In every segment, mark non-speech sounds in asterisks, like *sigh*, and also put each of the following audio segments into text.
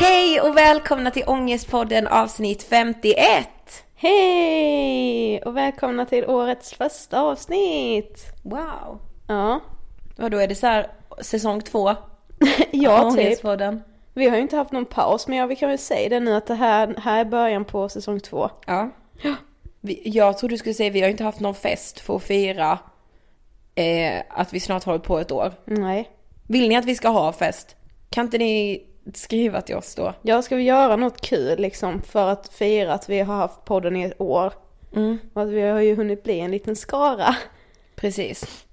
Hej och välkomna till Ångestpodden avsnitt 51! Hej och välkomna till årets första avsnitt! Wow! Ja, Och då är det så här säsong två? *laughs* ja typ. Vi har ju inte haft någon paus men ja, vi kan väl säga det nu att det här, här är början på säsong två. Ja. *gasps* Vi, jag trodde du skulle säga vi har inte haft någon fest för att fira eh, att vi snart hållit på ett år. Nej. Vill ni att vi ska ha fest? Kan inte ni skriva till oss då? Ja, ska vi göra något kul liksom för att fira att vi har haft podden i ett år? Mm. Och att vi har ju hunnit bli en liten skara. Precis.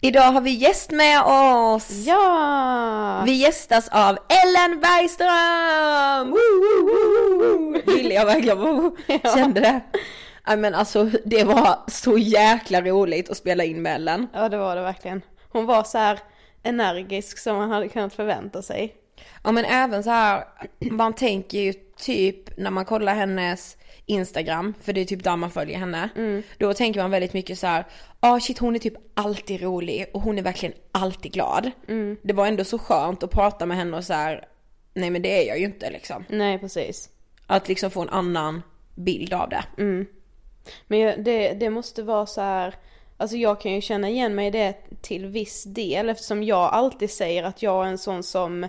Idag har vi gäst med oss! Ja! Vi gästas av Ellen Bergström! Woo, woo, woo, woo. Ville jag verkligen, woo. *laughs* kände det. Nej men alltså det var så jäkla roligt att spela in med Ellen. Ja, det var det verkligen. Hon var så här energisk som man hade kunnat förvänta sig. Ja men även så här, man tänker ju typ när man kollar hennes Instagram, för det är typ där man följer henne. Då tänker man väldigt mycket så här, ja ah, shit hon är typ alltid rolig och hon är verkligen alltid glad. Det var ändå så skönt att prata med henne och så här, nej men det är jag ju inte liksom. Nej precis. Att liksom få en annan bild av det. Men jag- det, det måste vara så här. Alltså jag kan ju känna igen mig i det till viss del eftersom jag alltid säger att jag är en sån som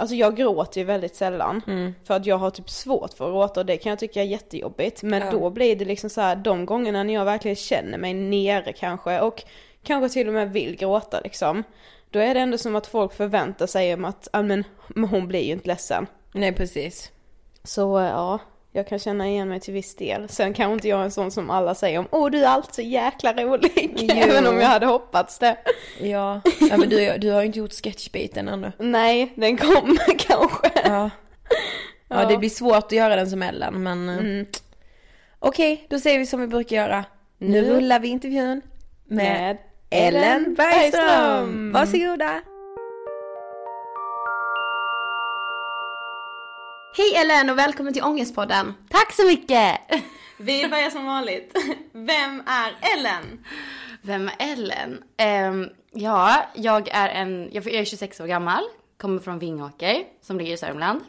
Alltså jag gråter ju väldigt sällan. För att jag har typ svårt för att gråta och det kan jag tycka är jättejobbigt. Men då blir det liksom så här de gångerna när jag verkligen känner mig nere kanske och kanske till och med vill gråta liksom. Då är det ändå som att folk förväntar sig om att, ja men hon blir ju inte ledsen. Nej precis. Så ja, jag kan känna igen mig till viss del. Sen kanske inte jag är en sån som alla säger om åh du är alltid så jäkla rolig. Jo. *laughs* Även om jag hade hoppats det. Ja, ja men du, du har ju inte gjort sketchbiten ännu. *laughs* Nej, den kommer *laughs* kanske. Ja. ja, det blir svårt att göra den som Ellen men eh, Okej, då säger vi som vi brukar göra. Nu Nu. rullar vi intervjun med, Med Ellen Bergström. Bergström. Varsågoda. Hej Ellen och välkommen till Ångestpodden. Tack så mycket! Vi börjar som vanligt. Vem är Ellen? Vem är Ellen? Ehm, ja, jag är en, jag är 26 år gammal, kommer från Vingåker som ligger i Sörmland.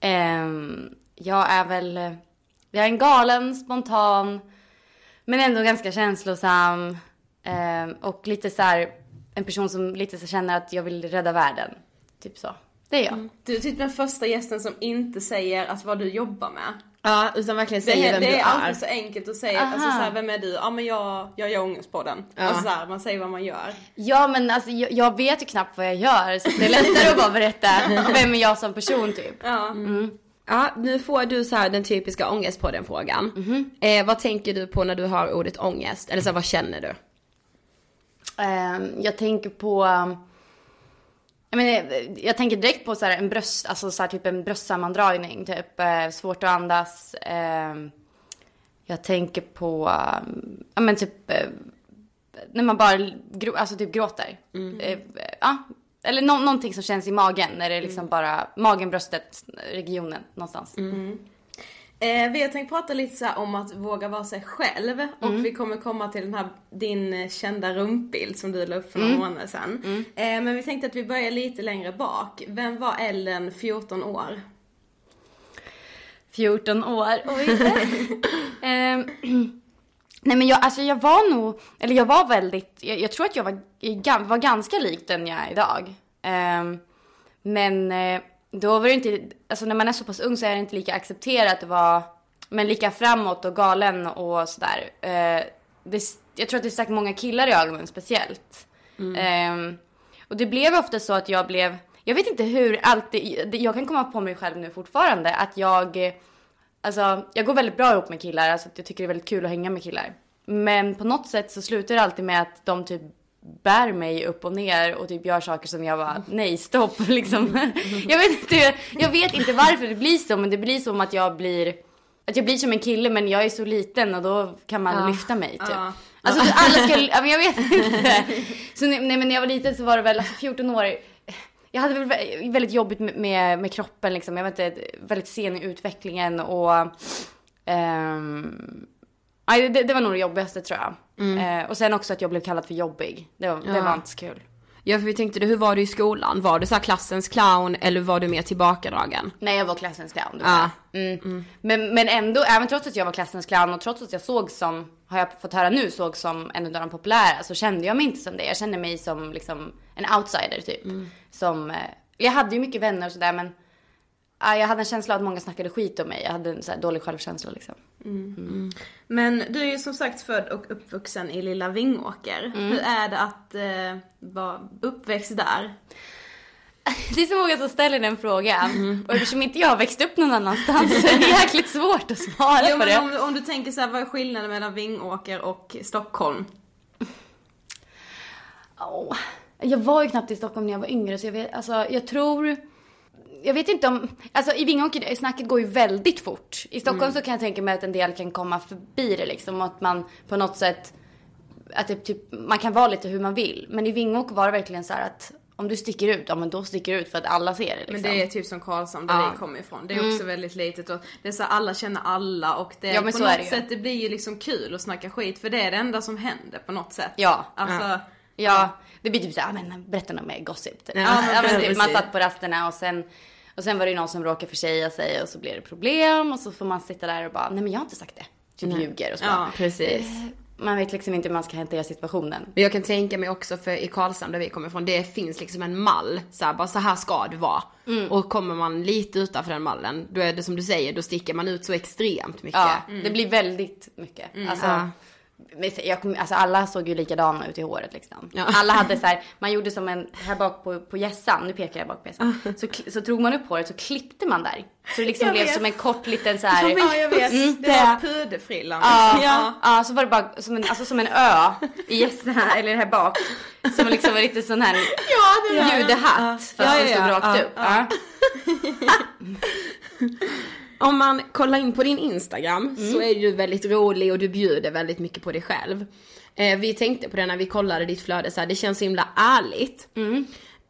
Ehm, jag är väl, jag är en galen, spontan, men ändå ganska känslosam. Ehm, och lite så här, en person som lite så känner att jag vill rädda världen. Typ så. Det är jag. Du är typ den första gästen som inte säger att vad du jobbar med. Ja, utan verkligen Det, säga är- vem det du är är. alltid så enkelt att säga, Aha. alltså så här, vem är du? Ja men jag, jag gör ångestpodden. Alltså så här, man säger vad man gör. Ja men alltså jag, jag vet ju knappt vad jag gör så det är lättare att bara berätta *laughs* vem är jag som person typ. Ja. Ja, nu får du så här den typiska ångestpodden-frågan. Eh, vad tänker du på när du hör ordet ångest? Eller så här, vad känner du? Ehm, jag tänker på, um, jag, menar, jag tänker direkt på så här en bröst, alltså så här typ en bröstsammandragning, typ eh, svårt att andas. Ehm, jag tänker på, um, ja men typ eh, när man bara grå, alltså typ gråter. Eh, ja, eller nå- någonting som känns i magen när det är liksom bara magen, bröstet, regionen någonstans. Eh, vi har tänkt prata lite så om att våga vara sig själv och vi kommer komma till den här, din eh, kända rumpbild som du la upp för några månader sedan. Eh, men vi tänkte att vi börjar lite längre bak. Vem var Ellen 14 år? 14 år. Oj. *laughs* Ehm, nej men jag, alltså jag var nog, eller jag var väldigt, jag, jag tror att jag var, var ganska lik den jag är idag. Ehm, men eh, då var det inte, alltså när man är så pass ung så är det inte lika accepterat att vara, men lika framåt och galen och sådär. Eh, det, jag tror att det stack många killar i ögonen speciellt. Ehm, och det blev ofta så att jag blev, jag vet inte hur alltid, jag kan komma på mig själv nu fortfarande att jag eh, Alltså jag går väldigt bra ihop med killar, alltså att jag tycker det är väldigt kul att hänga med killar. Men på något sätt så slutar det alltid med att de typ bär mig upp och ner och typ gör saker som jag bara nej stopp *laughs* liksom. jag, vet inte, jag vet inte varför det blir så men det blir som att jag blir att jag blir som en kille men jag är så liten och då kan man lyfta mig typ. Ja. Alltså alla ska, *laughs* ja, men jag vet inte. Så nej, nej men när jag var liten så var det väl alltså 14 år. Jag hade väl vä- väldigt jobbigt med, med, med kroppen liksom. Jag var inte väldigt sen i utvecklingen och ehm, nej, det, det var nog det jobbigaste tror jag. Eh, och sen också att jag blev kallad för jobbig. Det var, det Ja. var inte så kul. Ja, för vi tänkte, hur var du i skolan? Var du så klassens clown eller var du mer tillbakadragen? Nej jag var klassens clown. det Ja. jag. Mm. Men, men ändå, även trots att jag var klassens clown och trots att jag såg som, har jag fått höra nu, såg som en av de populära så kände jag mig inte som det. Jag kände mig som liksom en outsider typ. Som, eh, jag hade ju mycket vänner och sådär men jag hade en känsla av att många snackade skit om mig. Jag hade en så dålig självkänsla liksom. Men du är ju som sagt född och uppvuxen i lilla Vingåker. Hur är det att eh, vara uppväxt där? *laughs* Det är så många som ställer den frågan. Och eftersom inte jag har växt upp någon annanstans så är det jäkligt svårt att svara Jo på det. om, om du tänker så här, vad är skillnaden mellan Vingåker och Stockholm? Åh, Jag var ju knappt i Stockholm när jag var yngre så jag vet, alltså jag tror jag vet inte om, alltså i Vingåker, snacket går ju väldigt fort. I Stockholm så kan jag tänka mig att en del kan komma förbi det liksom och att man på något sätt, att det typ, man kan vara lite hur man vill. Men i Vingåker var det verkligen så här att om du sticker ut, ja men då sticker du ut för att alla ser det liksom. Men det är typ som Karlshamn där Ja. vi kommer ifrån. Det är också väldigt litet och det är så här, alla känner alla och det Ja, på något det sätt det blir ju liksom kul att snacka skit för det är det enda som händer på något sätt. Ja. Alltså, Ja, det blir typ såhär, ja, men berätta något mer gossip. Typ. Ja, Ja, men typ, man satt på rasterna och sen, och sen var det någon som råkade försäga sig och så blev det problem och så får man sitta där och bara, nej men jag har inte sagt det. Typ ljuger och så. Ja. bara, Precis. Man vet liksom inte hur man ska hantera situationen. Men jag kan tänka mig också för i Karlshamn där vi kommer ifrån, det finns liksom en mall. Så här, bara så här ska det vara. Mm. Och kommer man lite utanför den mallen, då är det som du säger, då sticker man ut så extremt mycket. Ja, det blir väldigt mycket. Alltså, Ja. Kom- alltså alla såg ju likadana ut i håret liksom. Ja. Alla hade så här, man gjorde som en, här bak på, på gässan, nu pekar jag bak på gässan. Så, kli- så drog man upp håret så klippte man där. Så det liksom Jag blev vet. som en kort liten så här. ja jag vet, Mm, det var puderfrillan. Ja, Ja. ja. så var det bara som en, alltså som en ö i gässan eller här bak. Som liksom var lite sån här judehatt fast Ja, ja, den stod ja, rakt ja, upp. *laughs* Om man kollar in på din Instagram Mm. så är du väldigt rolig och du bjuder väldigt mycket på dig själv. Eh, vi tänkte på det när vi kollade ditt flöde, så här, det känns så himla ärligt. Mm.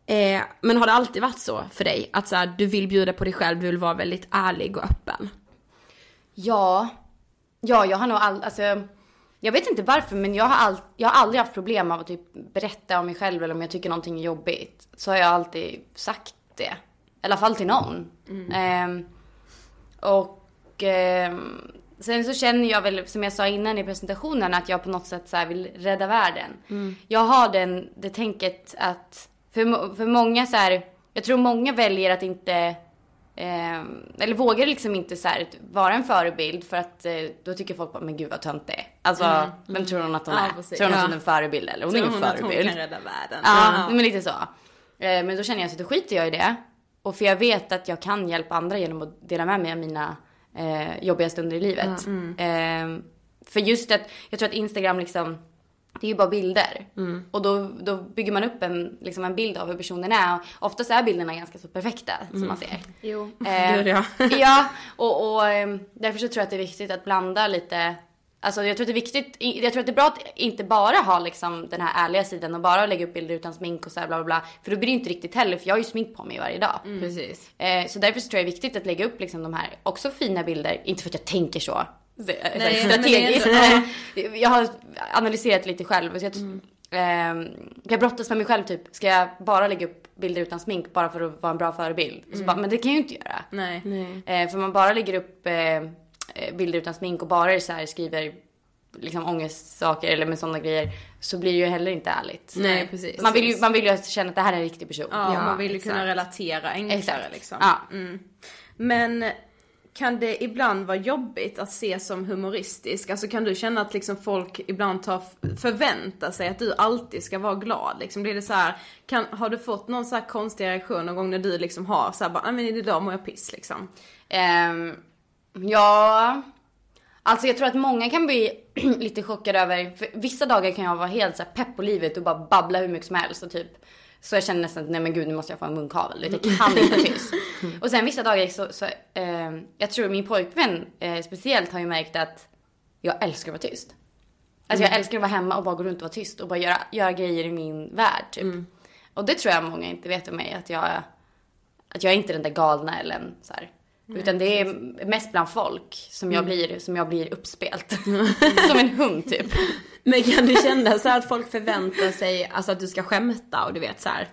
Eh, men har det alltid varit så för dig? Att så här, du vill bjuda på dig själv, du vill vara väldigt ärlig och öppen? Ja, ja jag har nog aldrig, alltså jag vet inte varför men jag har, all, jag har aldrig haft problem av att typ berätta om mig själv eller om jag tycker någonting är jobbigt. Så har jag alltid sagt det. I alla fall till någon. Ehm, och ehm, sen så känner jag väl, som jag sa innan i presentationen, att jag på något sätt så vill rädda världen. Jag har den, det tänket att, för, för många så här, jag tror många väljer att inte Eh, eller vågar liksom inte så här, vara en förebild för att eh, då tycker folk bara, men gud vad tönt det är. Alltså, vem tror hon att hon Ja, är? precis. Tror hon att Ja. hon är en förebild eller? Hon är Tror ingen hon att hon förebild. kan rädda världen? Ja, men lite så. Eh, men då känner jag så att då skiter jag i det. Och för jag vet att jag kan hjälpa andra genom att dela med mig av mina eh, jobbiga stunder i livet. Eh, för just att, jag tror att Instagram liksom, det är ju bara bilder. Och då, då bygger man upp en, liksom en bild av hur personen är. Och oftast är bilderna ganska så perfekta som man ser. Jo. *laughs* Eh, Gud, ja. ja, och, och ehm, därför så tror jag att det är viktigt att blanda lite Alltså jag tror att det är viktigt, jag tror att det är bra att inte bara ha liksom den här ärliga sidan och bara lägga upp bilder utan smink och så här bla bla bla. För då blir det inte riktigt heller för jag har ju smink på mig varje dag. Precis. Eh, så därför så tror jag det är viktigt att lägga upp liksom de här också fina bilder. Inte för att jag tänker så. eh, Nej, så men strategiskt. jag har analyserat lite själv. Så jag, ehm, jag brottas med mig själv typ. Ska jag bara lägga upp bilder utan smink bara för att vara en bra förebild? Så bara, men det kan jag ju inte göra. Nej. Eh, för man bara lägger upp eh, eh, bilder utan smink och bara så här skriver liksom ångestsaker eller med sådana grejer så blir det ju heller inte ärligt. Nej, precis. Man vill ju, man vill ju känna att det här är en riktig person. Ja, Ja, man vill ju exakt. kunna relatera enklare Exakt. liksom. Ja. Mm. Men kan det ibland vara jobbigt att se som humoristisk? Alltså kan du känna att liksom folk ibland tar, förväntar sig att du alltid ska vara glad? Liksom blir det så här, kan, har du fått någon så här konstig reaktion någon gång när du liksom har så här bara, "Nej, men idag mår jag piss liksom? Ehm, ja, alltså jag tror att många kan bli *clears throat* lite chockade över, för vissa dagar kan jag vara helt så pepp på livet och bara babbla hur mycket som helst och typ så jag känner nästan att nej men gud nu måste jag få en munkavel, jag kan inte *laughs* tyst. Och sen vissa dagar så, så ehm, jag tror min pojkvän eh, speciellt har ju märkt att jag älskar att vara tyst. Alltså jag älskar att vara hemma och bara gå runt och vara tyst och bara göra, göra grejer i min värld typ. Och det tror jag många inte vet om mig, att jag, att jag är inte den där galna Ellen så här. Utan det är mest bland folk som jag blir, som jag blir uppspelt. *laughs* som en hund typ. Men kan du känna så här att folk förväntar sig alltså att du ska skämta och du vet så här.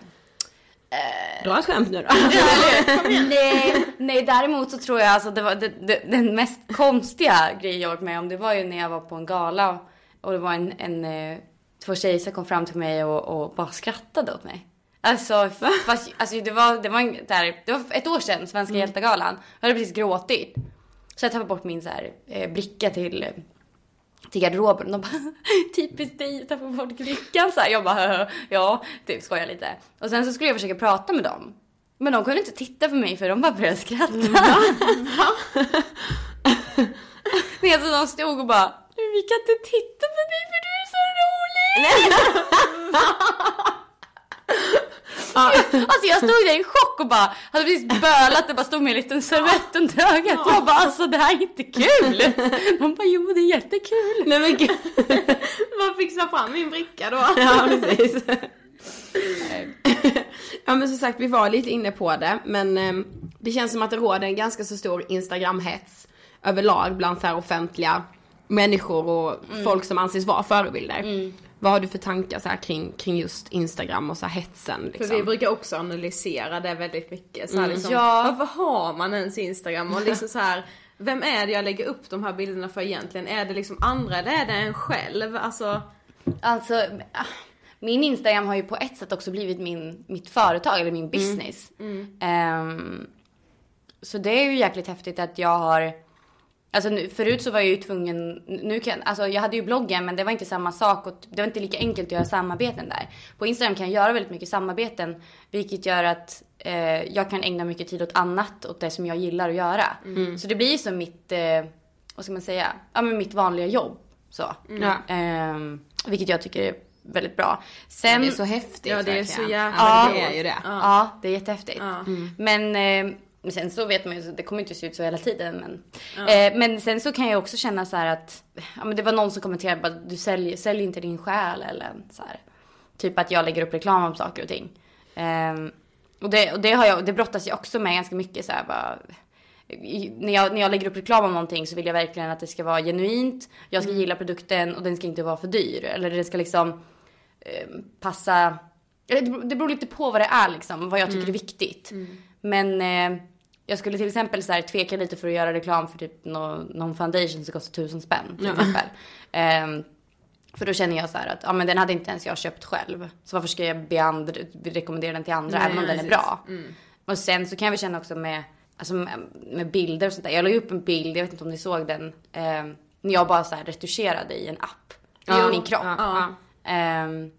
Dra ett skämt nu då. *laughs* nej, nej, däremot så tror jag alltså det var det, det, den mest konstiga grejen jag varit med om. Det var ju när jag var på en gala och det var en, en eh, två tjejer som kom fram till mig och, och bara skrattade åt mig. Alltså, fast, alltså det var, det var, en, där, det var ett år sedan, Svenska hjältegalan. Jag hade precis gråtit. Så jag tappade bort min så här, eh, bricka till, till garderoben. De bara, *laughs* typiskt dig att tappa bort brickan. Så här, jag bara, *laughs* ja, typ skojar lite. Och sen så skulle jag försöka prata med dem. Men de kunde inte titta på mig för de bara började skratta. *laughs* Nej, alltså de stod och bara, vi kan inte titta på dig för du är så rolig. *laughs* Alltså jag stod där i chock och bara hade precis bölat, det bara stod med en liten servett under ögat. Jag bara alltså det här är inte kul. De bara jo det är jättekul. Nej men gud. *laughs* Man fixar fram min bricka då. Ja precis. *laughs* men som sagt vi var lite inne på det men eh, det känns som att det råder en ganska så stor Instagram-hets överlag bland så här offentliga människor och Mm. folk som anses vara förebilder. Vad har du för tankar så här kring, kring just Instagram och så här hetsen liksom? För vi brukar också analysera det väldigt mycket. Så här, liksom, Ja. Varför har man ens Instagram? Och liksom så här, vem är det jag lägger upp de här bilderna för egentligen? Är det liksom andra eller är det en själv? Alltså, Alltså, min Instagram har ju på ett sätt också blivit min, mitt företag eller min business. Ehm, så det är ju jäkligt häftigt att jag har, alltså nu, förut så var jag ju tvungen, nu kan, alltså jag hade ju bloggen men det var inte samma sak och det var inte lika enkelt att göra samarbeten där. På Instagram kan jag göra väldigt mycket samarbeten vilket gör att eh, jag kan ägna mycket tid åt annat, åt det som jag gillar att göra. Så det blir ju som mitt, eh, vad ska man säga, ja men mitt vanliga jobb. Så. Ja. Ehm, vilket jag tycker är väldigt bra. Sen, Det är så häftigt ja det är så verkligen. jäkla Ja. Det är ju det. Ja, det är jättehäftigt. Ja. Men, eh, men sen så vet man ju, det kommer inte se ut så hela tiden. Men, eh, men sen så kan jag också känna så här att, ja men det var någon som kommenterade bara, du säljer, säljer inte din själ eller så här. Typ att jag lägger upp reklam om saker och ting. Ehm, och det, och det, har jag, det brottas jag också med ganska mycket så här bara, när jag, när jag lägger upp reklam om någonting så vill jag verkligen att det ska vara genuint. Jag ska gilla produkten och den ska inte vara för dyr. Eller den ska liksom eh, passa. Det beror- lite på vad det är liksom, vad jag tycker är viktigt. Men eh, jag skulle till exempel så här, tveka lite för att göra reklam för typ nå, någon foundation som kostar tusen spänn till exempel. Ehm, för då känner jag så här att ja, men den hade inte ens jag köpt själv. Så varför ska jag be andra, rekommendera den till andra även om den är bra. Och sen så kan jag väl känna också med, alltså med, med bilder och sånt där. Jag la upp en bild, jag vet inte om ni såg den. ehm, när jag bara så här retuscherade i en app. Ja. Min kropp. ja, Ehm,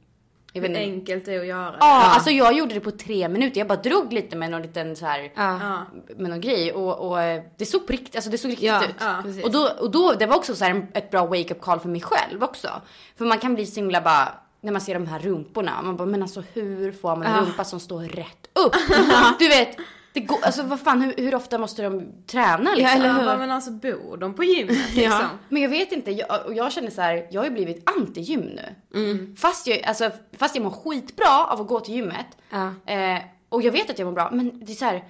jag vet hur inte. enkelt det är att göra. Ja, alltså jag gjorde det på tre minuter. Jag bara drog lite med någon liten så här, Ja. med någon grej och, och eh, det såg på riktigt, alltså det såg riktigt Ja, ut. ja, och då, och då, det var också så här ett bra wake up call för mig själv också. För man kan bli så himla bara, när man ser de här rumporna, man bara men alltså hur får man en rumpa som står rätt upp? *laughs* du vet, det går, alltså vad fan hur, hur ofta måste de träna liksom? Ja, bara, men alltså bor de på gymmet *laughs* liksom? Men jag vet inte, jag, och jag känner så här, jag har ju blivit anti-gym nu. Fast, jag, alltså, fast jag mår skitbra av att gå till gymmet. Ja. Eh, och jag vet att jag mår bra, men det är så här,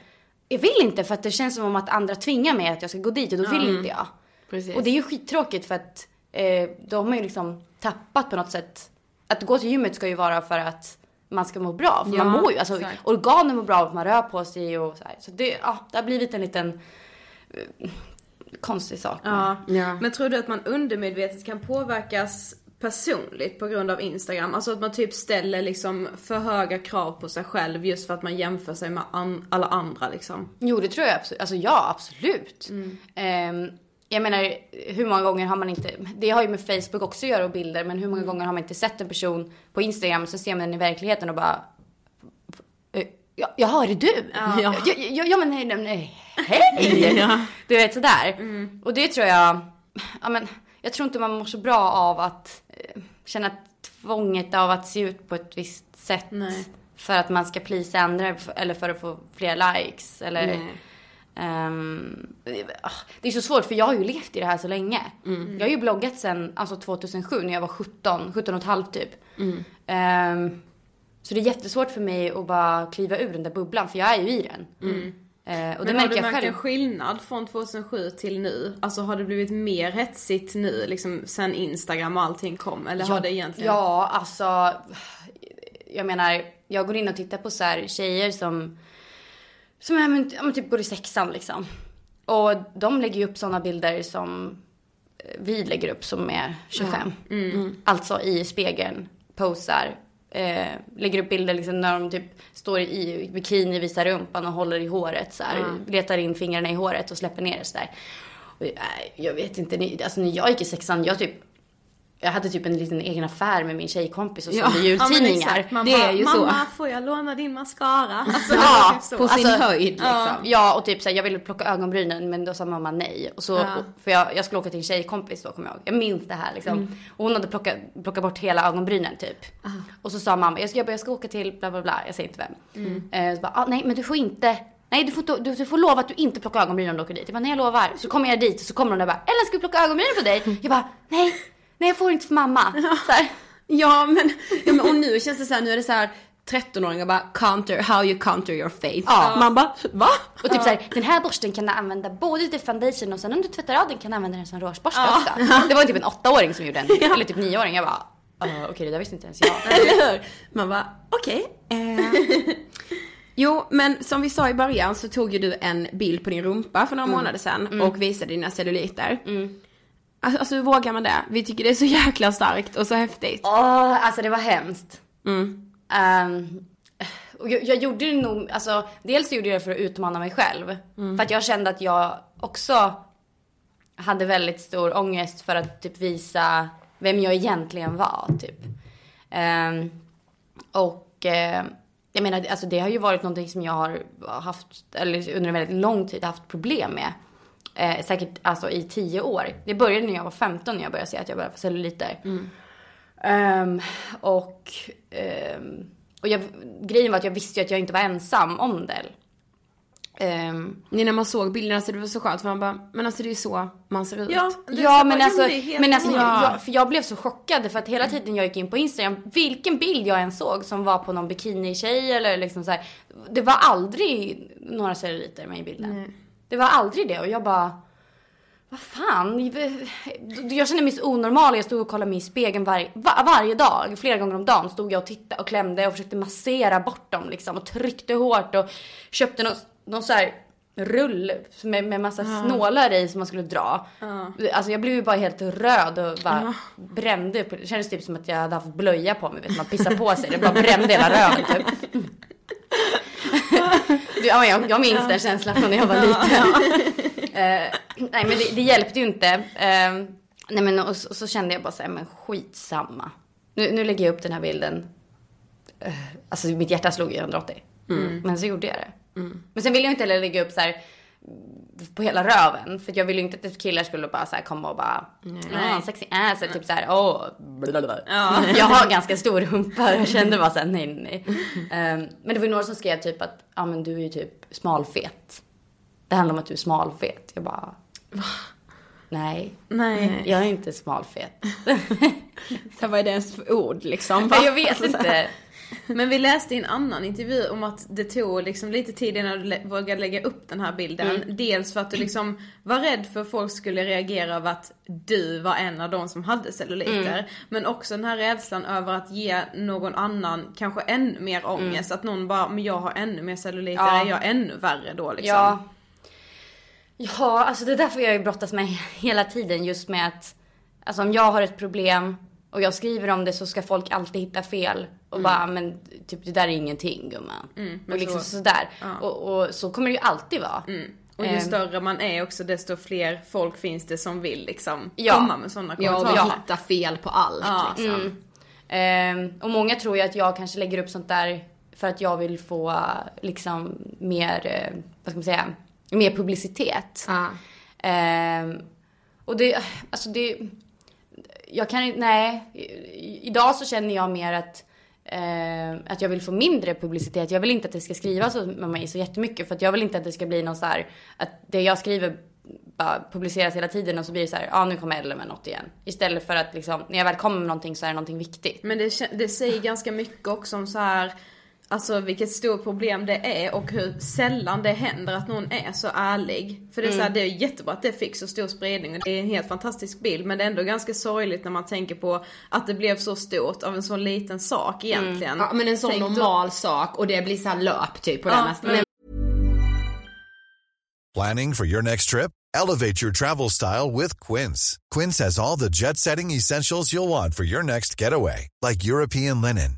jag vill inte för att det känns som om att andra tvingar mig att jag ska gå dit och då vill inte jag. Precis. Och det är ju skittråkigt för att eh, då har man ju liksom tappat på något sätt. Att gå till gymmet ska ju vara för att man ska må bra. För Ja, man mår ju, alltså exakt. organen mår bra av att man rör på sig och så här. Så det, ja, det har blivit en liten eh, konstig sak. Ja. Ja. Men tror du att man undermedvetet kan påverkas personligt på grund av Instagram? Alltså att man typ ställer liksom för höga krav på sig själv just för att man jämför sig med an- alla andra liksom. Jo, det tror jag absolut. Alltså ja, absolut. Ehm, jag menar, hur många gånger har man inte, det har ju med Facebook också att göra och bilder, men hur många gånger har man inte sett en person på Instagram och så ser man den i verkligheten och bara, ja, jaha, är det du? Ja, ja, ja, ja men nej, nej, nej, hej! *laughs* Du vet sådär. Och det tror jag, ja men, jag tror inte man mår så bra av att eh, känna tvånget av att se ut på ett visst sätt. Nej. För att man ska plisa andra eller för att få fler likes eller Nej. Ehm, ah, det är så svårt för jag har ju levt i det här så länge. Jag har ju bloggat sen alltså 2007 när jag var 17, 17 och ett halvt typ. Ehm, så det är jättesvårt för mig att bara kliva ur den där bubblan för jag är ju i den. Eh, och det Men har du jag märkt själv. en skillnad från 2007 till nu? Alltså har det blivit mer hetsigt nu liksom sen Instagram och allting kom? Eller har det egentligen? Ja, alltså. Jag menar, jag går in och tittar på så här tjejer som, som är, men, ja, men typ går i sexan liksom. Och de lägger ju upp sådana bilder som eh, vi lägger upp som är 25. Alltså i spegeln, posar. Eh, lägger upp bilder liksom när de typ står i bikini, visar rumpan och håller i håret så här. Letar in fingrarna i håret och släpper ner det så där. Och, nej, jag vet inte, ni- alltså när jag gick i sexan, jag typ jag hade typ en liten egen affär med min tjejkompis och Ja. sålde Ja, jultidningar. Man Det är ju så. Mamma, får jag låna din mascara? *laughs* Alltså, Ja, *laughs* typ. På sin Alltså, höjd liksom. Ja, och typ såhär, jag ville plocka ögonbrynen men då sa mamma nej. Och så, Ja. och, för jag, jag skulle åka till en tjejkompis då kommer jag ihåg. Jag minns det här liksom. Mm. Och hon hade plockat, plockat bort hela ögonbrynen typ. Och så sa mamma, jag ska, jag bara, jag ska åka till bla bla bla, jag säger inte vem. Mm. Eh, så bara, ah, nej men du får inte, nej du får, du, du får lova att du inte plockar ögonbrynen om du åker dit. Jag bara, nej jag lovar. Så kommer jag dit och så kommer hon där och bara, Ellen ska vi plocka ögonbrynen på dig? Jag bara, nej, nej jag får inte för mamma. Så här. *laughs* Ja men, ja men och nu känns det så här, nu är det så här 13-åringar bara counter, how you counter your face. Ja. Man bara, va? Och typ såhär, den här borsten kan du använda både till foundation och sen om du tvättar av den kan du använda den som rougeborste Ja. också. Det var typ en åttaåring som gjorde den, eller typ nioåring. Jag bara, "Ah, okej det där visste inte ens jag. *laughs* Eller hur? Man bara, okej. eh. Jo, men som vi sa i början så tog ju du en bild på din rumpa för några månader sedan och visade dina celluliter. Alltså, alltså hur vågar man det? Vi tycker det är så jäkla starkt och så häftigt. Åh, alltså det var hemskt. Mm. Och jag, jag gjorde det nog, alltså dels gjorde jag det för att utmana mig själv. För att jag kände att jag också hade väldigt stor ångest för att typ visa vem jag egentligen var typ. Ehm, och eh, jag menar, alltså det har ju varit någonting som jag har haft, eller under en väldigt lång tid haft problem med. Eh, säkert alltså i tio år. Det började när jag var 15 när jag började se att jag började få celluliter. Ehm, och ehm, och jag, grejen var att jag visste ju att jag inte var ensam om det. Ehm, Nej, när man såg bilderna så det var så skönt för man bara, men alltså det är ju så man ser ut. Ja, ja så- men alltså, men alltså Ja. jag, för jag blev så chockad för att hela tiden jag gick in på Instagram, vilken bild jag än såg som var på någon bikini-tjej eller liksom så här, det var aldrig några celluliter med i bilden. Det var aldrig det och jag bara, vad fan? Jag kände mig så onormal. Jag stod och kollade mig i spegeln var, var, varje dag. Flera gånger om dagen stod jag och tittade och klämde och försökte massera bort dem liksom. Och tryckte hårt och köpte någon, någon så här rull med, med massa snålar i som man skulle dra. Alltså jag blev ju bara helt röd och bara brände. upp. Det kändes typ som att jag hade haft blöja på mig. Vet, man pissar på sig. Det bara brände hela röven typ. *laughs* Ja, jag, jag minns den känslan från när jag var liten. *laughs* Eh, nej men det, det hjälpte ju inte. Eh, nej men och, så- och så kände jag bara så här, men skitsamma. Nu, nu lägger jag upp den här bilden. Eh, alltså mitt hjärta slog ju 180. Men så gjorde jag det. Men sen ville jag inte heller lägga upp så här på hela röven. För jag ville ju inte att killar skulle bara så här komma och bara, ja sexy ass, eller typ så här, åh, blablabla. *laughs* Jag har ganska stor rumpa jag kände bara så här, nej nej. Ehm, men det var ju några som skrev typ att, ja men du är ju typ smalfet. Det handlar om att du är smalfet. Jag bara, nej, Nej. jag är inte smalfet. *laughs* Så vad är det ens för ord liksom? Men *laughs* jag vet inte. Men vi läste i en annan intervju om att det tog liksom lite tid innan du vågade lägga upp den här bilden. Mm. Dels för att du liksom var rädd för att folk skulle reagera över att du var en av de som hade celluliter. Mm. Men också den här rädslan över att ge någon annan kanske ännu mer ångest. Att någon bara, men jag har ännu mer celluliter, Mm. Ja. är jag ännu värre då liksom? Ja. Ja, alltså det är därför jag ju brottas med hela tiden just med att Alltså om jag har ett problem och jag skriver om det så ska folk alltid hitta fel och bara men typ det där är ingenting gumman. men och liksom så- sådär. ja. Och, och så kommer det ju alltid vara. Och ju Ehm. större man är också desto fler folk finns det som vill liksom Ja. komma med sådana Ja, kommentarer. och vi hittar fel på allt Ja. liksom. Ehm, och många tror ju att jag kanske lägger upp sånt där för att jag vill få liksom mer, eh, vad ska man säga, mer publicitet. Ja. Ehm, och det, alltså det, jag kan inte, nej. Idag så känner jag mer att, eh, att jag vill få mindre publicitet. Jag vill inte att det ska skrivas om mig så jättemycket. För att jag vill inte att det ska bli någon så här, att det jag skriver bara publiceras hela tiden och så blir det så här, ja ah, nu kommer Ellen med något igen. Istället för att liksom, när jag väl kommer med någonting så är det någonting viktigt. Men det, det säger ganska mycket också om så här Alltså vilket stort problem det är och hur sällan det händer att någon är så ärlig. För det är så här, det är jättebra att det fick så stor spridning och det är en helt fantastisk bild men det är ändå ganska sorgligt när man tänker på att det blev så stort av en så liten sak egentligen. Ja men en sån Tänk då- normal sak och det blir så här löp typ på Ja, det men- Planning for your next trip? Elevate your travel style with Quince. Quince has all the jet setting essentials you'll want for your next getaway, like European linen,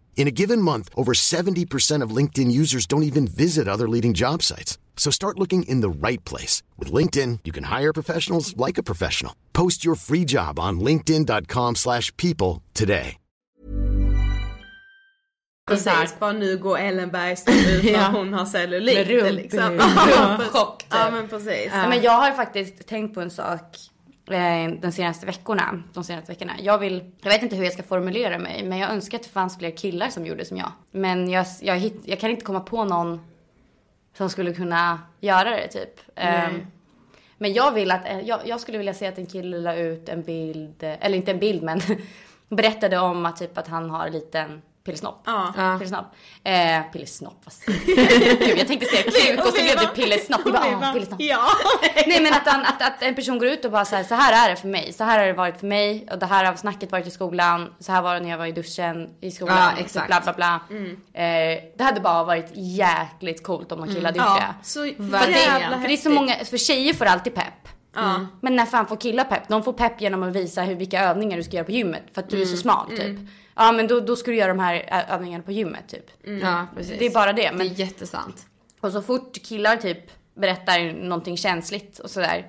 In a given month, over 70% of LinkedIn users don't even visit other leading job sites. So start looking in the right place. With LinkedIn, you can hire professionals like a professional. Post your free job on linkedin.com slash people today. Precis, bara nu går Ellen Bergström *laughs* ut för att hon har cellulit Med rump- liksom. *laughs* rumpchock. Ja men precis. Ja. Men jag har faktiskt tänkt på en sak eh, den senaste veckorna, de senaste veckorna. Jag vill, jag vet inte hur jag ska formulera mig, men jag önskar att det fanns fler killar som gjorde som jag. Men jag, jag, hitt, jag kan inte komma på någon som skulle kunna göra det typ. Ehm, men jag vill att, eh, jag, jag skulle vilja se att en kille la ut en bild, eller inte en bild men *laughs* berättade om att typ att han har en liten pillesnopp. Ja. Pillesnopp. Eh, pillesnopp, vad säger jag? Gud, jag tänkte säga kuk och så blev det pillesnopp. Jag bara, ah, pillesnopp. Ja. *laughs* Nej men att, han, att, att en person går ut och bara så här, så här är det för mig. Så här har det varit för mig och det här har snacket varit i skolan. Så här var det när jag var i duschen i skolan. Ja, så exakt. Bla bla bla. Eh, det hade bara varit jäkligt coolt om någon kille hade gjort Ja, det. så För, att jävla det, för det är så många, för tjejer får alltid pepp. Ja. Men när fan får killar pepp? De får pepp genom att visa hur, vilka övningar du ska göra på gymmet. För att du är så smal typ. Ja men då, då ska du göra de här övningarna på gymmet typ. Ja, precis. Det är bara det. Det Men är jättesant. och så fort killar typ berättar någonting känsligt och sådär.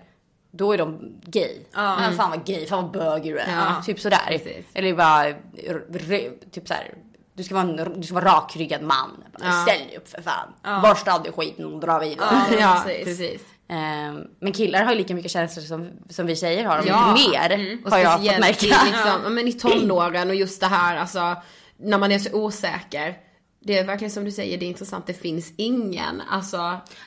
Då är de gay. Ja. fan vad gay, fan vad bög du är. Ja, Typ sådär. precis. Eller bara typ såhär. Du ska vara en du ska vara rakryggad man. Bara, Ja. Ställ dig upp för fan. Borsta av dig skiten och dra vidare. Ja, *laughs* Ja, precis. precis. Ehm, men killar har ju lika mycket känslor som, som vi tjejer har. Om Ja. inte mer. Och Har jag fått märka. i, liksom, ja. men i *clears throat* tonåren och just det här alltså när man är så osäker. Det är verkligen som du säger, det är intressant, det finns ingen, alltså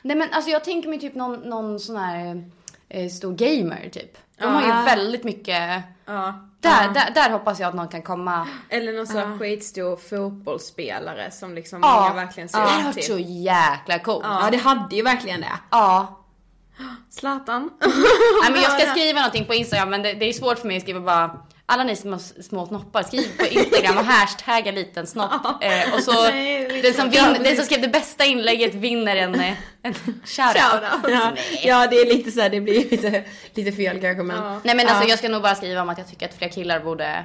Nej men alltså jag tänker mig typ någon, någon sån här eh, stor gamer typ. De har ju väldigt mycket. Ja. Där, där, där hoppas jag att någon kan komma. Eller någon sån här skitstor fotbollsspelare som liksom Ja. många verkligen ser Det hade upp varit till. så jäkla coolt. Ja. ja det hade ju verkligen det. Zlatan. Nej, men jag ska skriva någonting på Instagram men det, det är svårt för mig att skriva bara alla ni som har små snoppar, skriv på Instagram och hashtagga liten snopp. Eh, och så Nej, den, som vin, den som skrev det bästa inlägget vinner en, eh, en shoutout. Ja, ja det är lite så här, det blir lite, lite fel kanske men. Ja. Nej men alltså Ja. jag ska nog bara skriva om att jag tycker att fler killar borde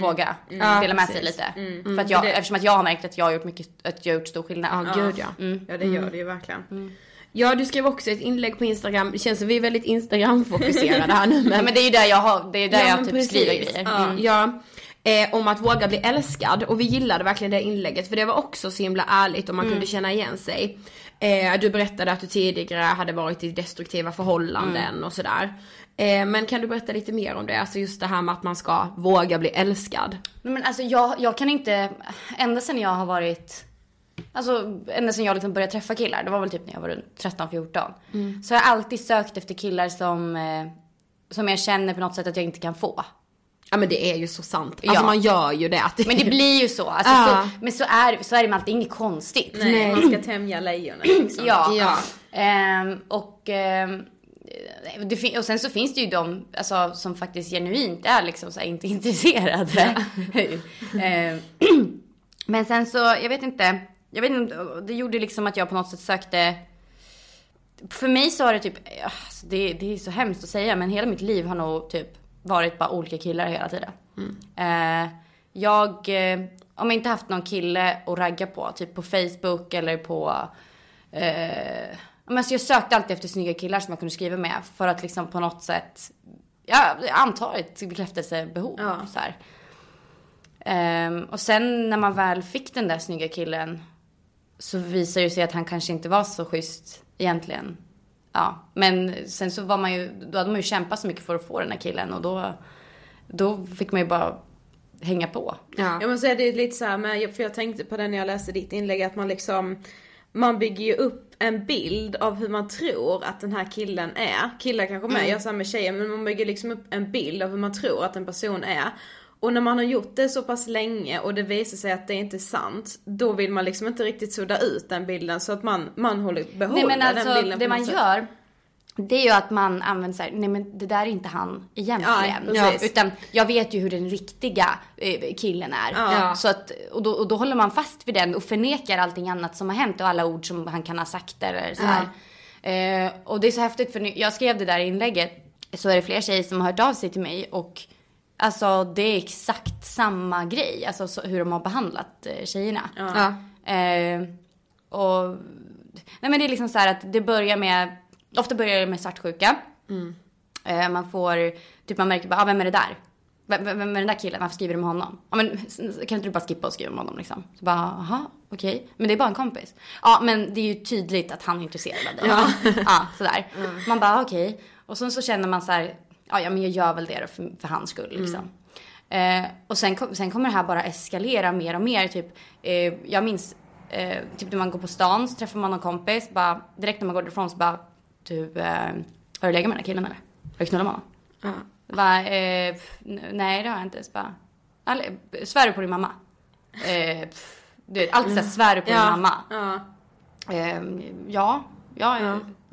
våga Ja, dela med sig lite. För att jag, eftersom att jag har märkt att jag har gjort mycket, att jag har gjort stor skillnad. Ja, gud ja. Ja det gör det ju verkligen. Ja du skrev också ett inlägg på Instagram, det känns som vi är väldigt Instagram-fokuserade här nu *laughs* men. Ja, men det är ju där jag har, det är där Ja, jag typ precis. skriver grejer. Ja. ja. Eh, om att våga bli älskad och vi gillade verkligen det inlägget för det var också så himla ärligt och man kunde känna igen sig. Eh, du berättade att du tidigare hade varit i destruktiva förhållanden och sådär. Eh, men kan du berätta lite mer om det? Alltså just det här med att man ska våga bli älskad. Men alltså jag, jag kan inte, ända sen jag har varit, alltså ända sen jag liksom började träffa killar, det var väl typ när jag var runt 13-14. Så har jag alltid sökt efter killar som, eh, som jag känner på något sätt att jag inte kan få. Ja men det är ju så sant. Alltså Ja. man gör ju det. Men det blir ju så. Alltså, Ja. så men så är, så är det med allt, det är inget konstigt. Nej, man ska tämja lejonet liksom. Ja. Ja. Ehm, och, ehm, det och sen så finns det ju de alltså, som faktiskt genuint är liksom så här, inte *laughs* intresserade. Ehm, *clears throat* men sen så, jag vet inte. Jag vet inte, det gjorde liksom att jag på något sätt sökte för mig så har det typ, alltså det, det är så hemskt att säga men hela mitt liv har nog typ varit bara olika killar hela tiden. Eh, jag, eh, om jag inte haft någon kille att ragga på, typ på Facebook eller på eh, men alltså jag sökte alltid efter snygga killar som jag kunde skriva med för att liksom på något sätt, ja, antar ett bekräftelsebehov. Ja. Så. Ehm, och sen när man väl fick den där snygga killen så visade det sig att han kanske inte var så schysst egentligen. Ja, men sen så var man ju, då hade man ju kämpat så mycket för att få den här killen och då, då fick man ju bara hänga på. Ja. Jag måste säga det är lite så här med, för jag tänkte på det när jag läste ditt inlägg att man liksom man bygger ju upp en bild av hur man tror att den här killen är. Killar kanske med Mm. gör samma med tjejer men man bygger liksom upp en bild av hur man tror att en person är. Och när man har gjort det så pass länge och det visar sig att det inte är sant, då vill man liksom inte riktigt sudda ut den bilden så att man, man håller, behåller Nej men den alltså bilden det man sätt. gör det är ju att man använder såhär, nej men det där är inte han egentligen. Ja, precis. Utan jag vet ju hur den riktiga eh, killen är. Ja. Så att, och, då, och då håller man fast vid den och förnekar allting annat som har hänt och alla ord som han kan ha sagt eller så här. Eh, och det är så häftigt för nu, jag skrev det där inlägget så är det fler tjejer som har hört av sig till mig och alltså det är exakt samma grej. Alltså så, hur de har behandlat eh, tjejerna. Ja. Eh, och, nej men det är liksom så här att det börjar med, ofta börjar det med svartsjuka. Eh, man får, typ man märker bara, ah, vem är det där? Vem, vem vem är den där killen? Varför skriver du med honom? Ja men s- kan inte du bara skippa och skriva med honom liksom? Så bara, jaha, okej. Men det är bara en kompis. Ja men det är ju tydligt att han är intresserad av dig. Ja. ja sådär. Man bara, okej. Och sen så känner man så här, ja, ja men jag gör väl det då för, för hans skull liksom. Eh, och sen, sen kommer det här bara eskalera mer och mer. Typ, eh, jag minns eh, typ när man går på stan så träffar man någon kompis. Bara, direkt när man går därifrån så bara, du, eh, har du legat med den här killen eller? Har du knullat med honom? Ja. Bara, eh, nej det har jag inte. Så bara, "Alle- svär du på din mamma? Eh, du vet, alltid såhär, svär du på din mamma? Ja. Eh, ja, ja,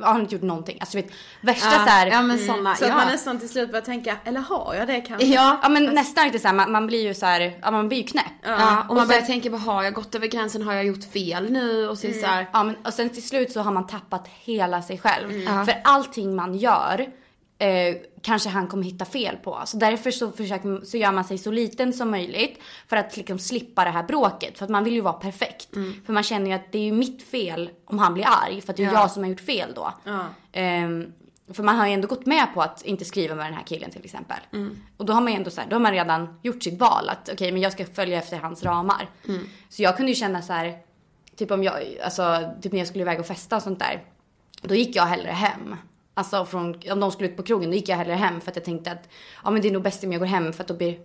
har inte gjort någonting. Alltså vet, värsta Ja, såhär. ja men såna, Så att ja. man nästan till slut börjar tänka, eller har jag det kanske? Ja, Ja men nästan lite såhär, man, man blir ju såhär, ja man blir ju knäpp. ja, och man Och börjar sen- tänka, vad har jag gått över gränsen? Har jag gjort fel nu? Och så, är det så här, Ja men och sen till slut så har man tappat hela sig själv. Ja. För allting man gör eh, kanske han kommer hitta fel på. Så därför så, försöker, så gör man sig så liten som möjligt för att liksom slippa det här bråket. För att man vill ju vara perfekt. För man känner ju att det är ju mitt fel om han blir arg. För att det är Ja. jag som har gjort fel då. Ja. Ehm, för man har ju ändå gått med på att inte skriva med den här killen till exempel. Och då har man ju ändå så här, då har man redan gjort sitt val att okej men jag ska följa efter hans ramar. Så jag kunde ju känna så här, typ om jag, alltså typ när jag skulle iväg och festa och sånt där. Då gick jag hellre hem. Alltså från, om de skulle ut på krogen då gick jag hellre hem för att jag tänkte att ja men det är nog bäst om jag går hem för att då blir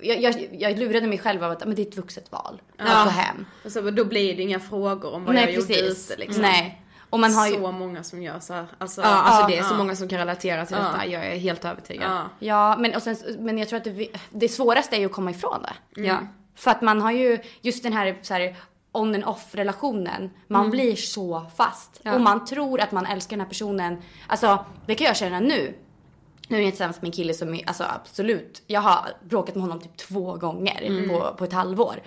jag, jag, jag lurade mig själv av att men det är ett vuxet val att gå hem. Och så, då blir det inga frågor om vad Nej jag gjorde precis. ute liksom. Nej. Och man har ju, Så många som gör så här. Alltså, ja, alltså det är ja. så många som kan relatera till Ja. detta. Jag är helt övertygad. Ja. Ja, men, och sen, men jag tror att det, det svåraste är ju att komma ifrån det. Ja. För att man har ju just den här, så här on and off relationen. Man blir så fast. Ja. Och man tror att man älskar den här personen. Alltså det kan jag känna nu. Nu är jag tillsammans med en kille som är, alltså absolut, jag har bråkat med honom typ två gånger på, på ett halvår.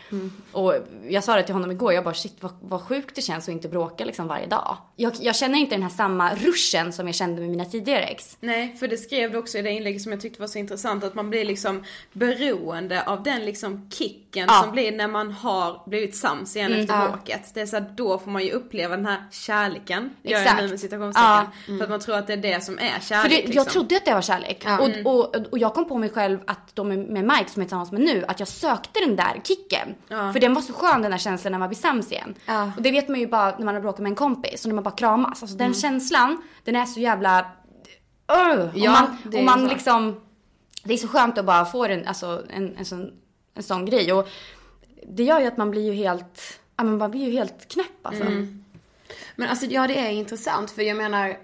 Och jag sa det till honom igår, jag bara shit vad, vad sjukt det känns att inte bråka liksom varje dag. Jag, jag känner inte den här samma ruschen som jag kände med mina tidigare ex. Nej, för det skrev du också i det inlägget som jag tyckte var så intressant att man blir liksom beroende av den liksom kicken Ja. som blir när man har blivit sams igen efter Ja. bråket. Det är så här, då får man ju uppleva den här kärleken, gör jag Exakt. nu med citationstecken. Ja. För att man tror att det är det som är För kärlek det, liksom. jag trodde att det var kärlek. Ja. Och, och, och jag kom på mig själv att de med Mike som jag är tillsammans med nu, att jag sökte den där kicken. Ja. För den var så skön den här känslan när man blir sams igen. Ja. Och det vet man ju bara när man har bråkat med en kompis och när man bara kramas. Alltså den känslan, den är så jävla... Uh, och man, det och man liksom... Det är så skönt att bara få en, alltså, en, en, sån, en sån grej. Och det gör ju att man blir ju helt... Ja man blir ju helt knäpp alltså. Men alltså ja det är intressant för jag menar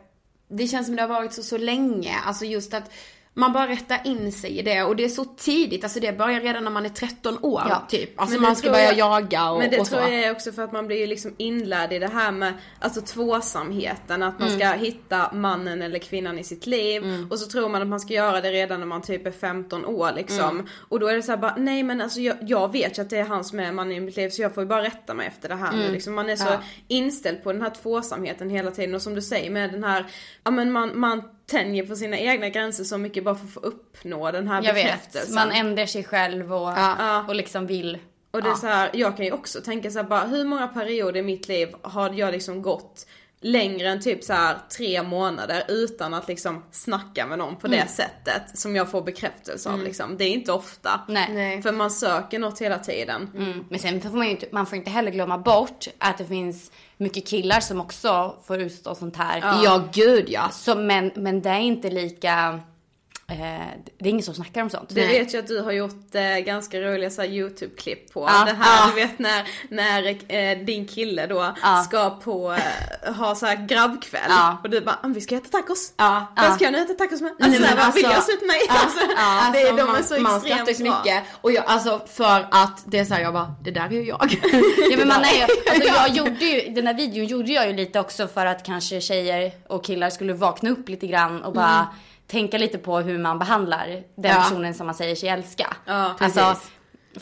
det känns som det har varit så, så länge. Alltså just att man bara rättar in sig i det och det är så tidigt. Alltså det börjar redan när man är 13 år Ja. typ. Alltså Men man ska börja jag- jaga och, Men det och så. tror jag är också för att man blir ju liksom inlärd i det här med alltså tvåsamheten, att man ska hitta mannen eller kvinnan i sitt liv och så tror man att man ska göra det redan när man typ är 15 år liksom. Och då är det så här bara, nej men alltså jag, jag vet ju att det är han som är mannen i mitt liv så jag får ju bara rätta mig efter det här nu liksom. Man är så Ja. inställd på den här tvåsamheten hela tiden och som du säger med den här, ja men man, man tänjer på sina egna gränser så mycket bara för att få uppnå den här Jag vet. bekräftelsen. Man ändrar sig själv och, Ja. och liksom vill... Och det är Ja. så här, jag kan ju också tänka så här bara, hur många perioder i mitt liv har jag liksom gått längre än typ så här tre månader utan att liksom snacka med någon på det sättet som jag får bekräftelse av liksom. Det är inte ofta. Nej. Nej. För man söker något hela tiden. Mm. Men sen får man ju inte, man får inte heller glömma bort att det finns mycket killar som också får utstå sånt här. Ja gud ja. Så, men, men det är inte lika, det är ingen som snackar om sånt. Det vet jag att du har gjort eh, ganska roliga så YouTube-klipp på. Ja, det här, ja. du vet när, när eh, din kille då Ja. ska på, eh, ha så här grabbkväll. Ja. Och du bara, "Ah, vi ska äta tacos. Ja, Vem ja. ska jag nu äta tacos med? Nej, Alltså, men såhär, bara, vill alltså- jag se ut mig? Alltså, det, Alltså, de man, är så man skrattar så mycket. Och jag, alltså för att det är såhär jag bara, det där är ju jag. *laughs* Ja men man är alltså jag gjorde ju, den här videon gjorde jag ju lite också för att kanske tjejer och killar skulle vakna upp lite grann och bara tänka lite på hur man behandlar den Ja. personen som man säger sig älska. Ja, alltså, precis.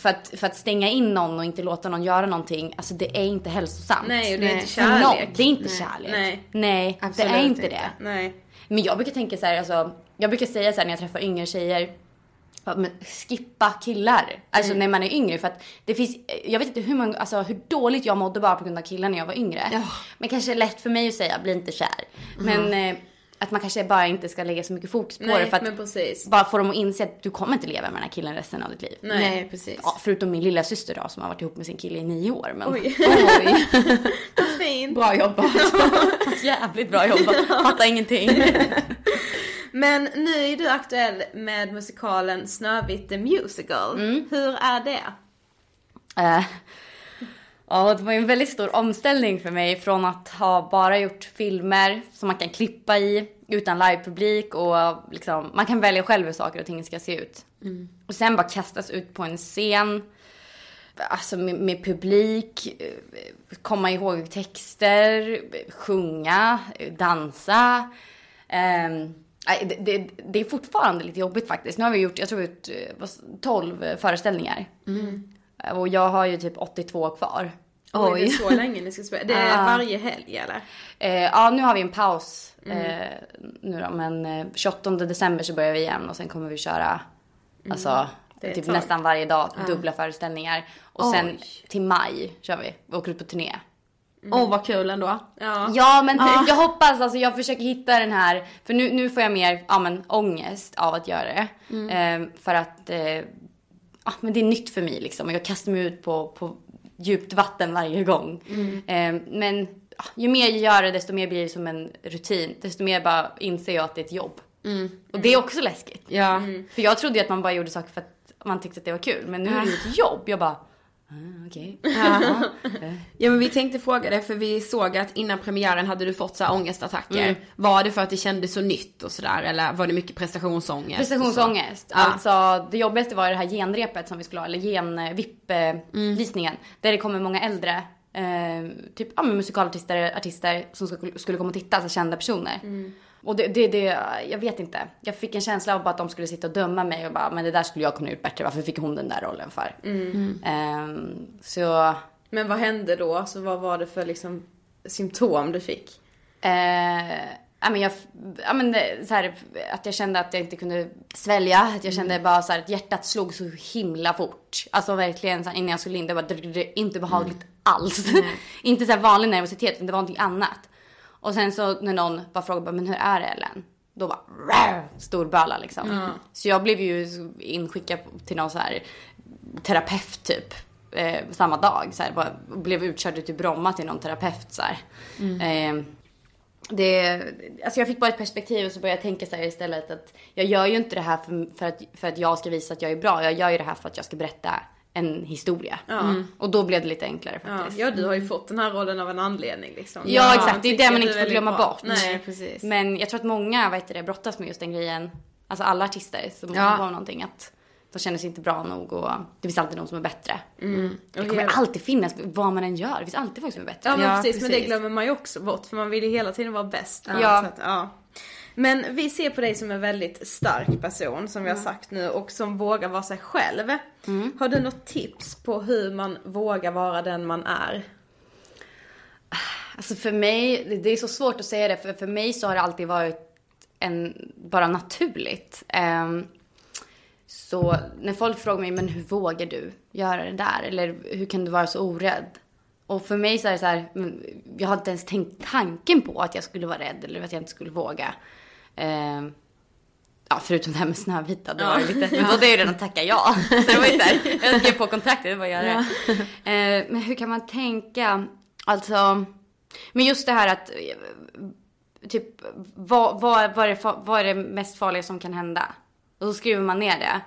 för att, för att stänga in någon och inte låta någon göra någonting, alltså det är inte hälsosamt. Nej, och det är Nej. inte För någon, kärlek. det är inte Nej. kärlek. Nej. Nej, det är inte inte. det. Nej. Men jag brukar tänka så här, alltså, jag brukar säga så här när jag träffar yngre tjejer. Men skippa killar. Alltså när man är yngre för att det finns, jag vet inte hur, många, alltså, hur dåligt jag mådde bara på grund av killar när jag var yngre. Ja. Men kanske är lätt för mig att säga, bli inte kär. Men eh, att man kanske bara inte ska lägga så mycket fokus på Nej, det för att men precis. bara få dem att inse att du kommer inte leva med den här killen resten av ditt liv. Nej. Nej precis. Ja, förutom min lilla syster då som har varit ihop med sin kille i nio år. Men Oj. *laughs* Oj. *laughs* Fint. Bra jobbat. *laughs* jävligt bra jobbat. Fattar ingenting. Men nu är du aktuell med musikalen Snövit the Musical. Mm. Hur är det? Eh, Ja, det var en väldigt stor omställning för mig från att ha bara gjort filmer som man kan klippa i utan livepublik och liksom, man kan välja själv hur saker och ting ska se ut. Och sen bara kastas ut på en scen, alltså med, med publik, komma ihåg texter, sjunga, dansa. Nej, det, det, det är fortfarande lite jobbigt faktiskt. Nu har vi gjort, jag tror har gjort eh, vad- 12 föreställningar. Och jag har ju typ 82 kvar. Oj. Det är så länge ni ska spela. Det är varje helg eller? Eh, ja, nu har vi en paus eh, nu då, men eh, 28 december så börjar vi igen och sen kommer vi köra alltså är ett typ nästan varje dag dubbla föreställningar. Och sen Oj. till maj kör vi. Vi åker ut på turné. Åh vad kul ändå. Ja. Ja men jag hoppas, alltså jag försöker hitta den här, för nu, nu får jag mer ja, men, ångest av att göra det. Eh, för att eh, ja, men det är nytt för mig liksom och jag kastar mig ut på, på djupt vatten varje gång. Eh, men ju mer jag gör det desto mer blir det som en rutin. Desto mer bara inser jag att det är ett jobb. Och det är också läskigt. Ja. För jag trodde ju att man bara gjorde saker för att man tyckte att det var kul. Men nu är det ju ett jobb. Jag bara, ah, okej. *laughs* *laughs* Ja men vi tänkte fråga dig för vi såg att innan premiären hade du fått så här ångestattacker. Mm. Var det för att det kändes så nytt och sådär eller var det mycket prestationsångest? Prestationsångest. Ja. Alltså det jobbigaste var det här genrepet som vi skulle ha, eller gen-VIP-visningen. Där det kommer många äldre, eh, typ ja, musikalartister artister som skulle, skulle komma och titta, alltså kända personer. Och det, det, det, jag vet inte. Jag fick en känsla av bara att de skulle sitta och döma mig och bara, men det där skulle jag kunna gjort bättre. Varför fick hon den där rollen för? Ehm, så, Men vad hände då? Alltså vad var det för liksom symptom du fick? Eh, ja, men jag, ja, men det- så här, att jag kände att jag inte kunde svälja. Att jag kände bara så här, att hjärtat slog så himla fort. Alltså verkligen så här, innan jag skulle in, det var inte behagligt alls. *laughs* inte så här vanlig nervositet, utan det var någonting annat. Och sen så när någon bara frågade, men hur är det Ellen? Då bara storböla liksom. Så jag blev ju inskickad till någon så här terapeut typ. Eh, samma dag. Så här, bara, blev utkörd till Bromma till någon terapeut så här. Eh, det, alltså jag fick bara ett perspektiv och så började jag tänka så här istället att jag gör ju inte det här för, för, att, för att jag ska visa att jag är bra. Jag gör ju det här för att jag ska berätta en historia. Och då blev det lite enklare Ja, faktiskt. ja, du har ju fått den här rollen av en anledning liksom. Ja, exakt, det är det man inte får glömma bra. bort. Nej. precis. Men jag tror att många vet det, brottas med just den grejen. Alltså alla artister som Ja. har någonting att de känner sig inte bra nog och det finns alltid någon som är bättre. Det kommer hela- alltid finnas vad man än gör. Det finns alltid folk som är bättre. Ja men Ja, precis, men det precis. glömmer man ju också bort för man vill ju hela tiden vara bäst. Ja. Så att, ja. Men vi ser på dig som en väldigt stark person som vi har sagt nu och som vågar vara sig själv. Har du något tips på hur man vågar vara den man är? Alltså för mig, det- är så svårt att säga det, för för mig så har det alltid varit en, bara naturligt. Ehm, så när folk frågar mig, men hur vågar du göra det där? Eller hur kan du vara så orädd? Och för mig så är det så här, jag har inte ens tänkt tanken på att jag skulle vara rädd eller att jag inte skulle våga. Ehm, Ja, förutom det här med Snövita, då var det lite, men då hade jag ju redan tackat ja. Så det var ju såhär, jag skrev på kontraktet, det var göra det. Eh, men hur kan man tänka? Alltså, men just det här att, eh, typ, vad, vad, vad, är, det, vad är det mest farliga som kan hända? Och så skriver man ner det.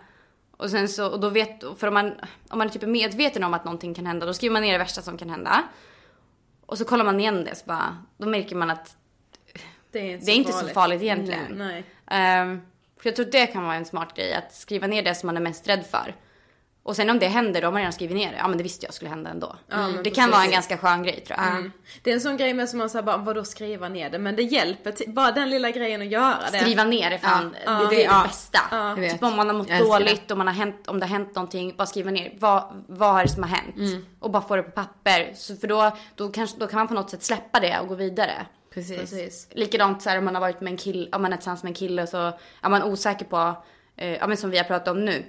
Och sen så, och då vet, för om man, om man är typ medveten om att någonting kan hända, då skriver man ner det värsta som kan hända. Och så kollar man igen det, så bara, då märker man att Det är, det är inte så farligt egentligen. Mm, nej. Ehm, för jag tror det kan vara en smart grej, att skriva ner det som man är mest rädd för. Och sen om det händer, då har man redan skrivit ner det. Ja men det visste jag skulle hända ändå. men det kan vara en precis. ganska skön grej tror jag. Mm. Det är en sån grej med som man säger bara, vadå skriva ner det? Men det hjälper, till, bara den lilla grejen att göra det. Skriva ner det fan, Ja. det, det är Ja. det bästa. Ja. Typ om man har mått dåligt, om, man har hänt, om det har hänt någonting, bara skriva ner. Vad, vad är det som har hänt? Mm. Och bara få det på papper. Så för då, då, kanske, då kan man på något sätt släppa det och gå vidare. Precis. Likadant så här, om man har varit med en kille, om man är tillsammans med en kille och så är man osäker på, eh, ja men som vi har pratat om nu.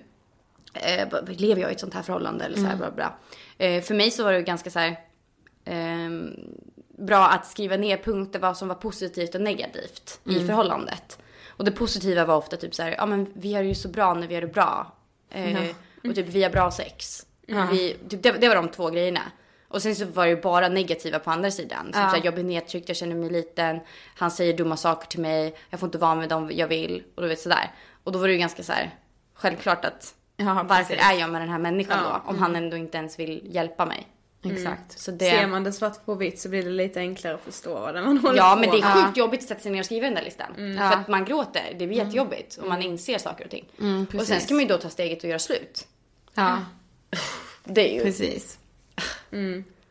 Eh, lever jag i ett sånt här förhållande eller så här bla bla. Eh, för mig så var det ganska så här, ehm, bra att skriva ner punkter vad som var positivt och negativt i förhållandet. Och det positiva var ofta typ så här, ja men vi har det ju så bra när vi har det bra. Eh, Och typ vi har bra sex. Vi, typ, det, det var de två grejerna. Och sen så var det ju bara negativa på andra sidan. Som så här, jag blir nedtryckt, jag känner mig liten. Han säger dumma saker till mig. Jag får inte vara med dem jag vill. Och du vet sådär. Och då var det ju ganska så här självklart att Ja, varför är jag med den här människan då? Om han ändå inte ens vill hjälpa mig. Exakt. Så det... Ser man det svart på vitt så blir det lite enklare att förstå vad man håller Ja på men det är sjukt jobbigt att sätta sig ner och skriva den där listan. För att man gråter, det blir jättejobbigt och man inser saker och ting. och sen ska man ju då ta steget och göra slut. Ja, Det är ju, precis.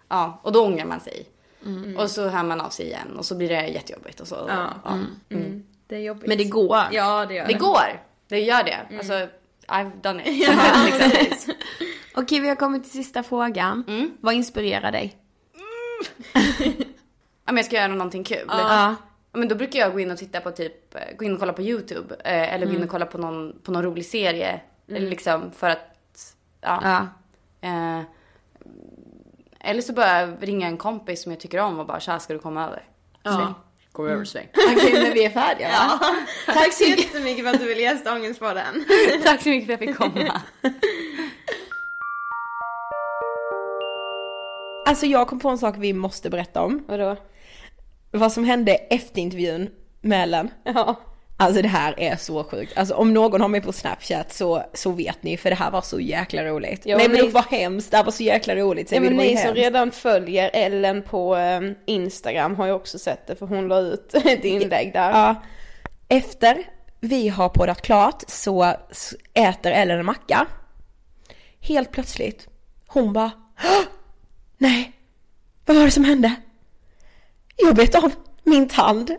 Ja och då ångrar man sig. Och så hör man av sig igen och så blir det jättejobbigt och så. Ja. Ja. Mm. Det är jobbigt. Men det går. Ja det gör Det det. går, det gör det. Alltså, I've done it. *laughs* liksom. *laughs* *laughs* Okej, vi har kommit till sista frågan. Vad inspirerar dig? Om jag ska göra någonting kul. Ja. Men då brukar jag gå in och titta på typ, gå in och kolla på YouTube. Eh, eller gå in och kolla på någon, på någon rolig serie. Eller liksom för att, ja. Ja. Eh, eller så bara ringa en kompis som jag tycker om och bara tja ska du komma över? Ja. Kommer över sväng. Okej, men vi är färdiga va? Tack så jättemycket för att du ville gästa Ångestpodden. *laughs* Tack så mycket för att jag fick komma. *laughs* Alltså jag kom på en sak vi måste berätta om. Vadå? Vad som hände efter intervjun med Ellen. Ja. Alltså det här är så sjukt. Alltså om någon har mig på snapchat så, så vet ni för det här var så jäkla roligt. Ja, Nej men det var hemskt, det här var så jäkla roligt. Ja, men ni som redan följer Ellen på eh, Instagram har ju också sett det för hon la ut *laughs* ett inlägg där. Ja. Efter vi har poddat klart så äter Ellen en macka. Helt plötsligt, hon bara "Åh! Nej, vad var det som hände? Jag bet av min tand.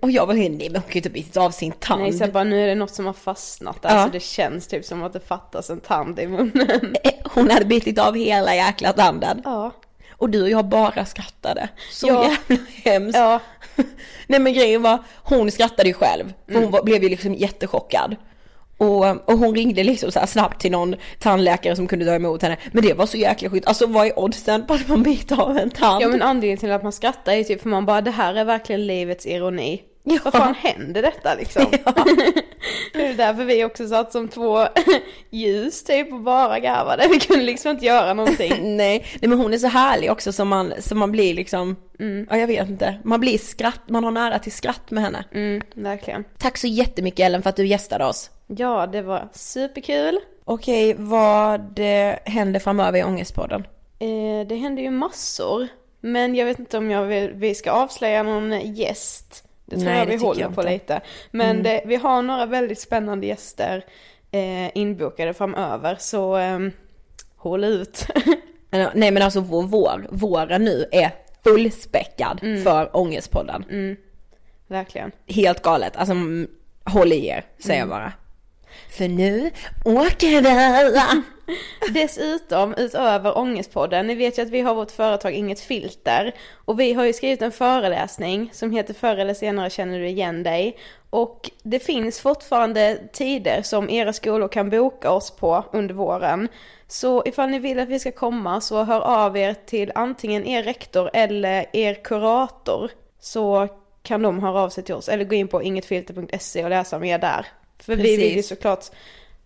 Och jag var nej men hon kan ju inte bitit av sin tand. Mm. Nej så jag bara nu är det något som har fastnat där Ja. så det känns typ som att det fattas en tand i munnen. Eh, Hon hade bitit av hela jäkla tanden. Ja. Och du och jag bara skrattade. Så Ja. jävla hemskt. Ja. *laughs* Nej men grejen var, hon skrattade ju själv. För hon var, blev ju liksom jättechockad. Och, och hon ringde liksom så här snabbt till någon tandläkare som kunde ta emot henne. Men det var så jäkla skit. Alltså vad är oddsen på att man biter av en tand? Ja men anledningen till att man skrattar är ju typ för man bara det här är verkligen livets ironi. Vad fan händer detta liksom? *laughs* det är därför vi också satt som två *laughs* ljus typ och bara garvade. Vi kunde liksom inte göra någonting. *laughs* nej, nej men hon är så härlig också som man, som man blir liksom, Mm. ja jag vet inte. Man blir skratt, man har nära till skratt med henne. Mm, verkligen. Tack så jättemycket Ellen för att du gästade oss. Ja det var superkul. Okej, vad eh, händer framöver i Ångestpodden? Eh, det händer ju massor. Men jag vet inte om jag vill, vi ska avslöja någon gäst. Det tror Nej, jag vi håller jag på lite. Men det, vi har några väldigt spännande gäster eh, inbokade framöver. Så eh, håll ut. *laughs* Nej men alltså vår vår, våren nu är fullspäckad för Ångestpodden. Verkligen. Helt galet, alltså mm, håll i er, säger jag bara. För nu åker vi! *laughs* Dessutom, utöver Ångestpodden, ni vet ju att vi har vårt företag Inget Filter. Och vi har ju skrivit en föreläsning som heter Förr eller senare känner du igen dig. Och det finns fortfarande tider som era skolor kan boka oss på under våren. Så ifall ni vill att vi ska komma så hör av er till antingen er rektor eller er kurator. Så kan de höra av sig till oss. Eller gå in på ingetfilter.se och läsa mer där. För vi vill ju Precis. såklart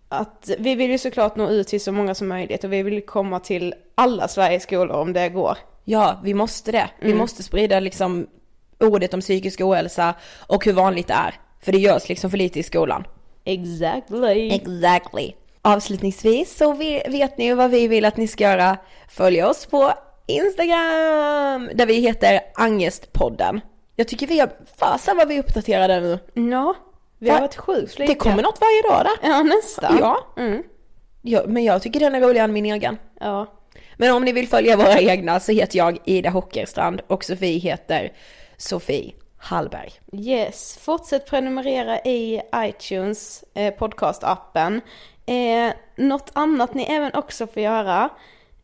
att vi vill ju såklart nå ut till så många som möjligt och vi vill komma till alla Sveriges skolor om det går. Ja, vi måste det. Vi måste sprida liksom ordet om psykisk ohälsa och hur vanligt det är. För det görs liksom för lite i skolan. Exactly. Exactly. Avslutningsvis så vet ni ju vad vi vill att ni ska göra. Följ oss på Instagram där vi heter Angestpodden. Jag tycker vi har, fasen vad vi är uppdaterade nu. Ja, vi har varit sjukt Det kommer något varje dag där. Ja, nästan. Ja. Mm. ja. Men jag tycker den är roligare än min egen. Ja. Men om ni vill följa våra egna så heter jag Ida Hockerstrand och Sofie heter Sofie Hallberg. Yes, fortsätt prenumerera i iTunes eh, podcastappen. Eh, något annat ni även också får göra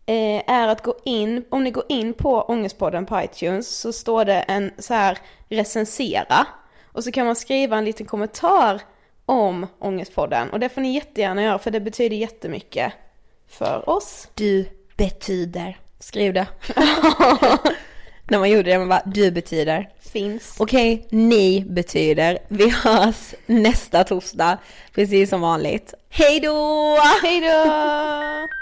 eh, är att gå in, om ni går in på Ångestpodden på iTunes så står det en så här recensera och så kan man skriva en liten kommentar om Ångestpodden och det får ni jättegärna göra för det betyder jättemycket för oss. Du betyder, skriv det. *laughs* När man gjorde det, man bara du betyder. Finns. Okej, ni betyder. Vi hörs nästa torsdag, precis som vanligt. Hej då! Hej då!